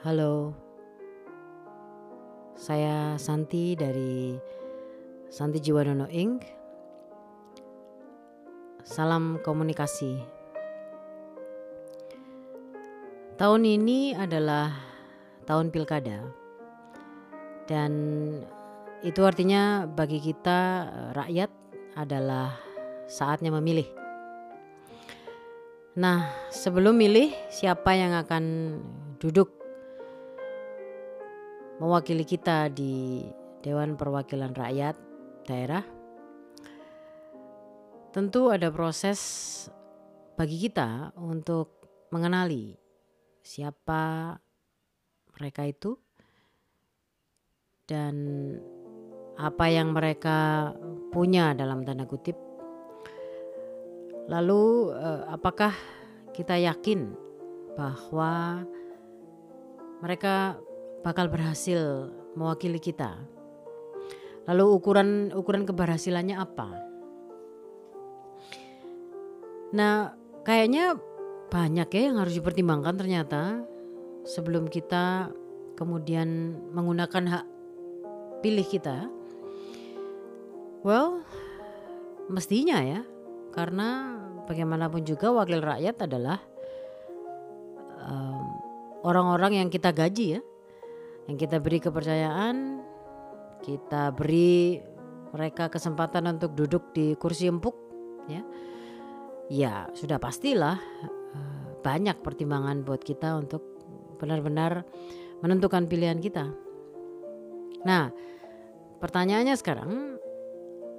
Halo, saya Santi dari Santi Jiwadono Inc. Salam komunikasi. Tahun ini adalah tahun pilkada, dan itu artinya bagi kita eh, rakyat adalah saatnya memilih. Nah, sebelum milih siapa yang akan duduk mewakili kita di Dewan Perwakilan Rakyat daerah, tentu ada proses bagi kita untuk mengenali siapa mereka itu dan apa yang mereka punya dalam tanda kutip. Lalu eh, apakah kita yakin bahwa mereka bakal berhasil mewakili kita? Lalu ukuran ukuran keberhasilannya apa? Nah, kayaknya banyak ya yang harus dipertimbangkan ternyata sebelum kita kemudian menggunakan hak pilih kita. Well, mestinya ya, karena bagaimanapun juga wakil rakyat adalah orang-orang um, yang kita gaji ya, yang kita beri kepercayaan, kita beri mereka kesempatan untuk duduk di kursi empuk, ya, ya sudah pastilah uh, banyak pertimbangan buat kita untuk benar-benar menentukan pilihan kita. Nah, pertanyaannya sekarang,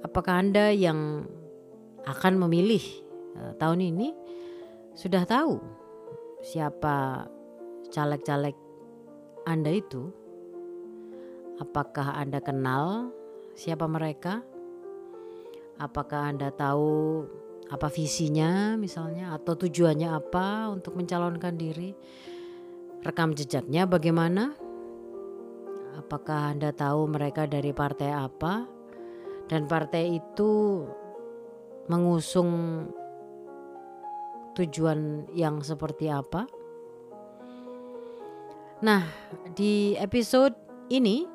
apakah anda yang akan memilih Eh, tahun ini sudah tahu siapa caleg-caleg Anda itu? Apakah Anda kenal siapa mereka? Apakah Anda tahu apa visinya misalnya atau tujuannya apa untuk mencalonkan diri? Rekam jejaknya bagaimana? Apakah Anda tahu mereka dari partai apa? Dan partai itu mengusung tujuan yang seperti apa. Nah, di episode ini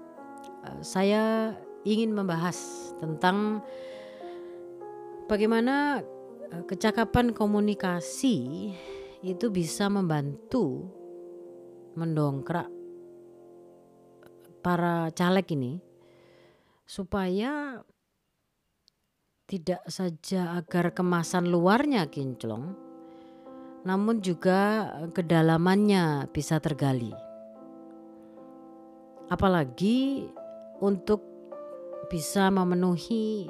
saya ingin membahas tentang bagaimana eh, kecakapan komunikasi itu bisa membantu mendongkrak para caleg ini supaya tidak saja agar kemasan luarnya kinclong, namun juga kedalamannya bisa tergali. Apalagi untuk bisa memenuhi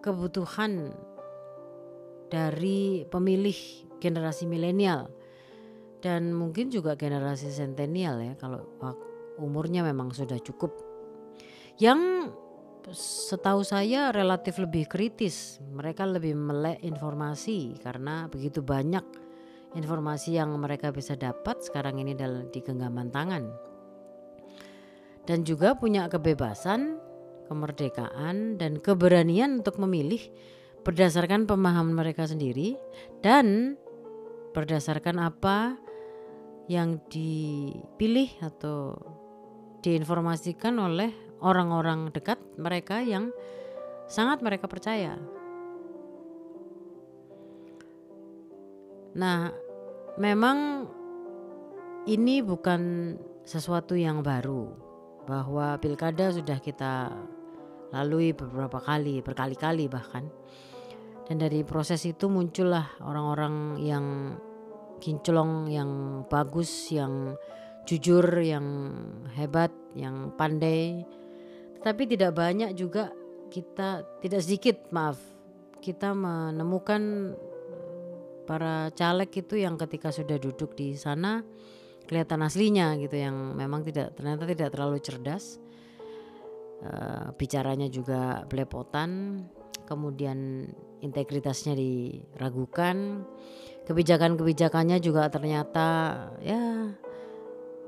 kebutuhan dari pemilih generasi milenial dan mungkin juga generasi sentenial ya kalau umurnya memang sudah cukup yang setahu saya relatif lebih kritis. Mereka lebih melek informasi karena begitu banyak informasi yang mereka bisa dapat sekarang ini dalam di genggaman tangan. Dan juga punya kebebasan, kemerdekaan dan keberanian untuk memilih berdasarkan pemahaman mereka sendiri dan berdasarkan apa yang dipilih atau diinformasikan oleh orang-orang dekat mereka yang sangat mereka percaya. Nah, memang ini bukan sesuatu yang baru bahwa pilkada sudah kita lalui beberapa kali, berkali-kali bahkan. Dan dari proses itu muncullah orang-orang yang kinclong, yang bagus, yang jujur, yang hebat, yang pandai, tapi tidak banyak juga kita tidak sedikit maaf kita menemukan para caleg itu yang ketika sudah duduk di sana kelihatan aslinya gitu yang memang tidak ternyata tidak terlalu cerdas. Uh, bicaranya juga belepotan kemudian integritasnya diragukan. Kebijakan-kebijakannya juga ternyata ya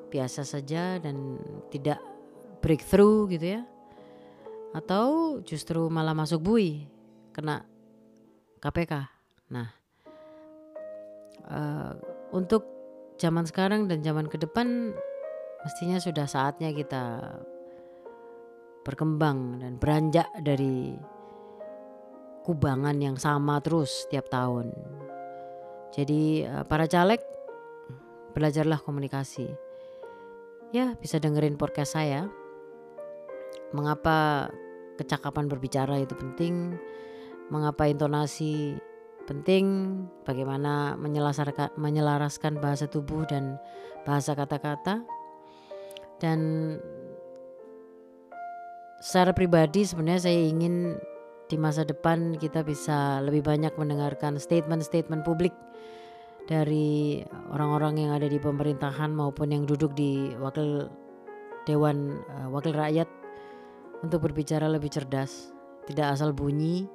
biasa saja dan tidak breakthrough gitu ya. Atau justru malah masuk bui kena KPK. Nah, uh, untuk zaman sekarang dan zaman ke depan mestinya sudah saatnya kita berkembang dan beranjak dari kubangan yang sama terus tiap tahun. Jadi eh, para caleg belajarlah komunikasi. Ya, bisa dengerin podcast saya. Mengapa kecakapan berbicara itu penting? Mengapa intonasi penting? Bagaimana menyelaraskan, bahasa tubuh dan bahasa kata-kata? Dan secara pribadi sebenarnya saya ingin di masa depan kita bisa lebih banyak mendengarkan statement-statement publik dari orang-orang yang ada di pemerintahan maupun yang duduk di wakil dewan uh, wakil rakyat untuk berbicara lebih cerdas, tidak asal bunyi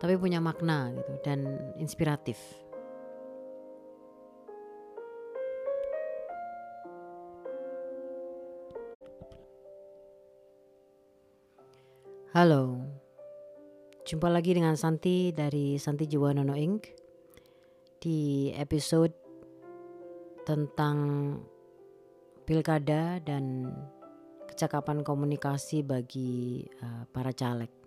tapi punya makna gitu dan inspiratif. Halo, Jumpa lagi dengan Santi dari Santi Jiwanono Inc. Di episode tentang pilkada dan kecakapan komunikasi bagi uh, para caleg.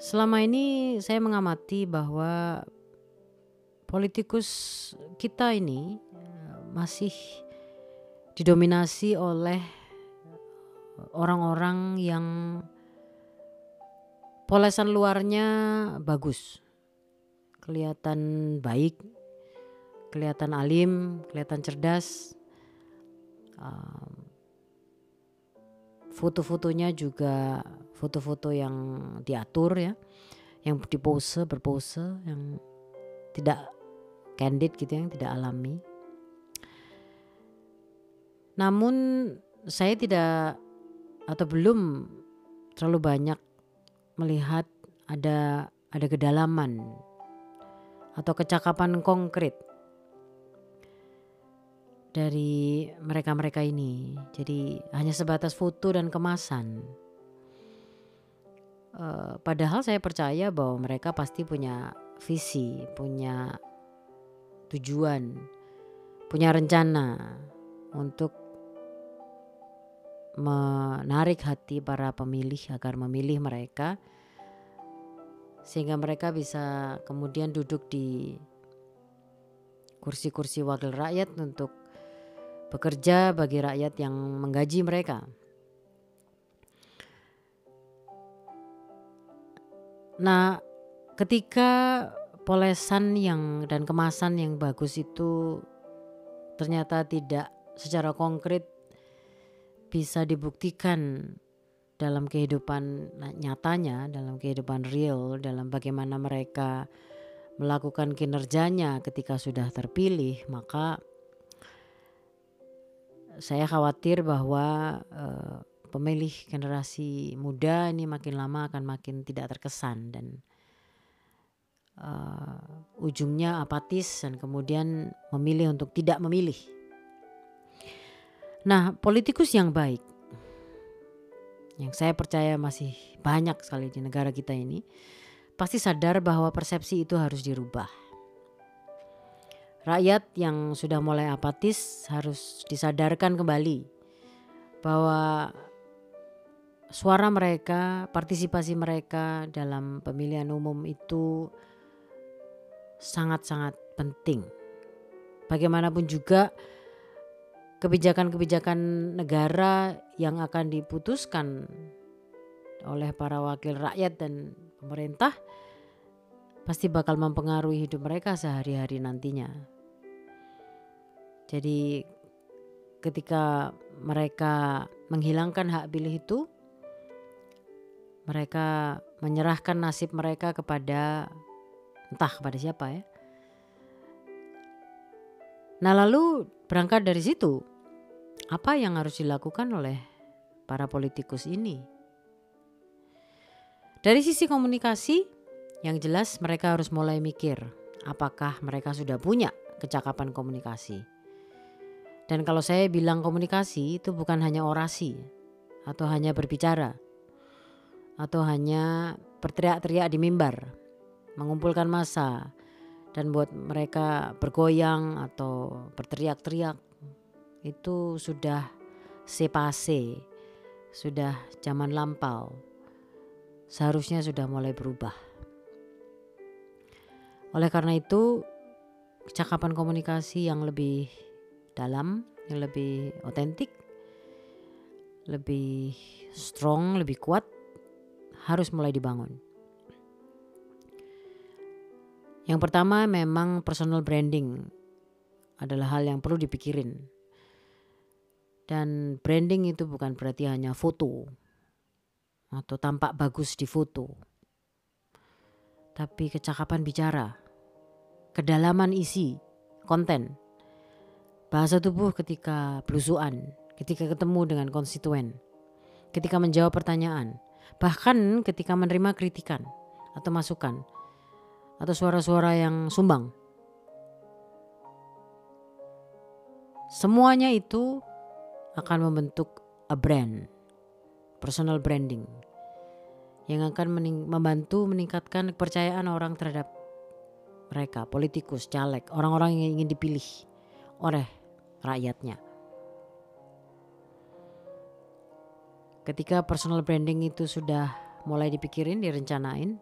Selama ini saya mengamati bahwa politikus kita ini uh, masih didominasi oleh orang-orang yang polesan luarnya bagus. Kelihatan baik kelihatan alim kelihatan cerdas foto-fotonya juga foto-foto yang diatur ya yang dipose berpose yang tidak candid gitu yang tidak alami namun saya tidak atau belum terlalu banyak melihat ada ada kedalaman atau kecakapan konkret dari mereka-mereka ini. Jadi hanya sebatas foto dan kemasan. Uh, padahal saya percaya bahwa mereka pasti punya visi, punya tujuan, punya rencana untuk menarik hati para pemilih agar memilih mereka sehingga mereka bisa kemudian duduk di kursi-kursi wakil rakyat untuk bekerja bagi rakyat yang menggaji mereka. Nah, ketika polesan yang dan kemasan yang bagus itu ternyata tidak secara konkret bisa dibuktikan dalam kehidupan nyatanya, dalam kehidupan real, dalam bagaimana mereka melakukan kinerjanya ketika sudah terpilih, maka saya khawatir bahwa uh, pemilih generasi muda ini makin lama akan makin tidak terkesan dan uh, ujungnya apatis dan kemudian memilih untuk tidak memilih. Nah, politikus yang baik yang saya percaya masih banyak sekali di negara kita ini pasti sadar bahwa persepsi itu harus dirubah. Rakyat yang sudah mulai apatis harus disadarkan kembali bahwa suara mereka, partisipasi mereka dalam pemilihan umum itu sangat-sangat penting. Bagaimanapun juga kebijakan-kebijakan negara yang akan diputuskan oleh para wakil rakyat dan pemerintah pasti bakal mempengaruhi hidup mereka sehari-hari nantinya. Jadi ketika mereka menghilangkan hak pilih itu mereka menyerahkan nasib mereka kepada entah kepada siapa ya. Nah, lalu berangkat dari situ, apa yang harus dilakukan oleh para politikus ini? Dari sisi komunikasi, yang jelas mereka harus mulai mikir apakah mereka sudah punya kecakapan komunikasi. Dan kalau saya bilang komunikasi itu bukan hanya orasi atau hanya berbicara atau hanya berteriak-teriak di mimbar, mengumpulkan massa dan buat mereka bergoyang atau berteriak-teriak itu sudah sepase, sudah zaman lampau. Seharusnya sudah mulai berubah. Oleh karena itu, cakapan komunikasi yang lebih dalam, yang lebih otentik, lebih strong, lebih kuat harus mulai dibangun. Yang pertama memang personal branding adalah hal yang perlu dipikirin. Dan branding itu bukan berarti hanya foto atau tampak bagus di foto. Tapi kecakapan bicara, kedalaman isi, konten, bahasa tubuh ketika belusuan, ketika ketemu dengan konstituen, ketika menjawab pertanyaan, bahkan ketika menerima kritikan atau masukan atau suara-suara yang sumbang. Semuanya itu akan membentuk a brand, personal branding yang akan mening membantu meningkatkan kepercayaan orang terhadap mereka, politikus, caleg, orang-orang yang ingin dipilih oleh rakyatnya. Ketika personal branding itu sudah mulai dipikirin, direncanain,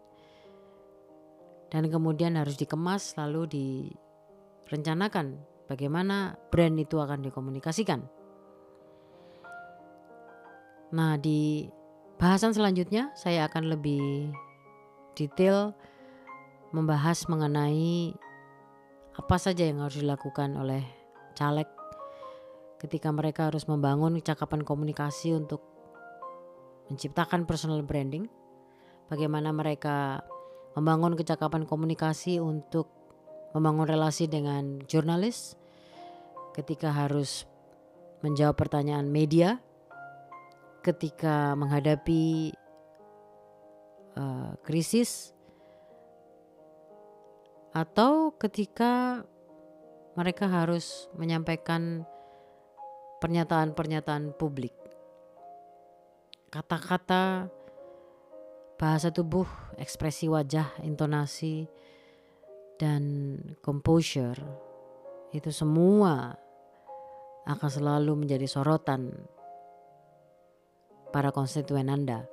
dan kemudian harus dikemas lalu direncanakan bagaimana brand itu akan dikomunikasikan. Nah, di bahasan selanjutnya saya akan lebih detail membahas mengenai apa saja yang harus dilakukan oleh caleg ketika mereka harus membangun cakapan komunikasi untuk menciptakan personal branding. Bagaimana mereka membangun kecakapan komunikasi untuk membangun relasi dengan jurnalis ketika harus menjawab pertanyaan media, ketika menghadapi uh, krisis, atau ketika mereka harus menyampaikan pernyataan-pernyataan publik. Kata-kata bahasa tubuh, ekspresi wajah, intonasi, dan composure itu semua akan selalu menjadi sorotan para konstituen Anda.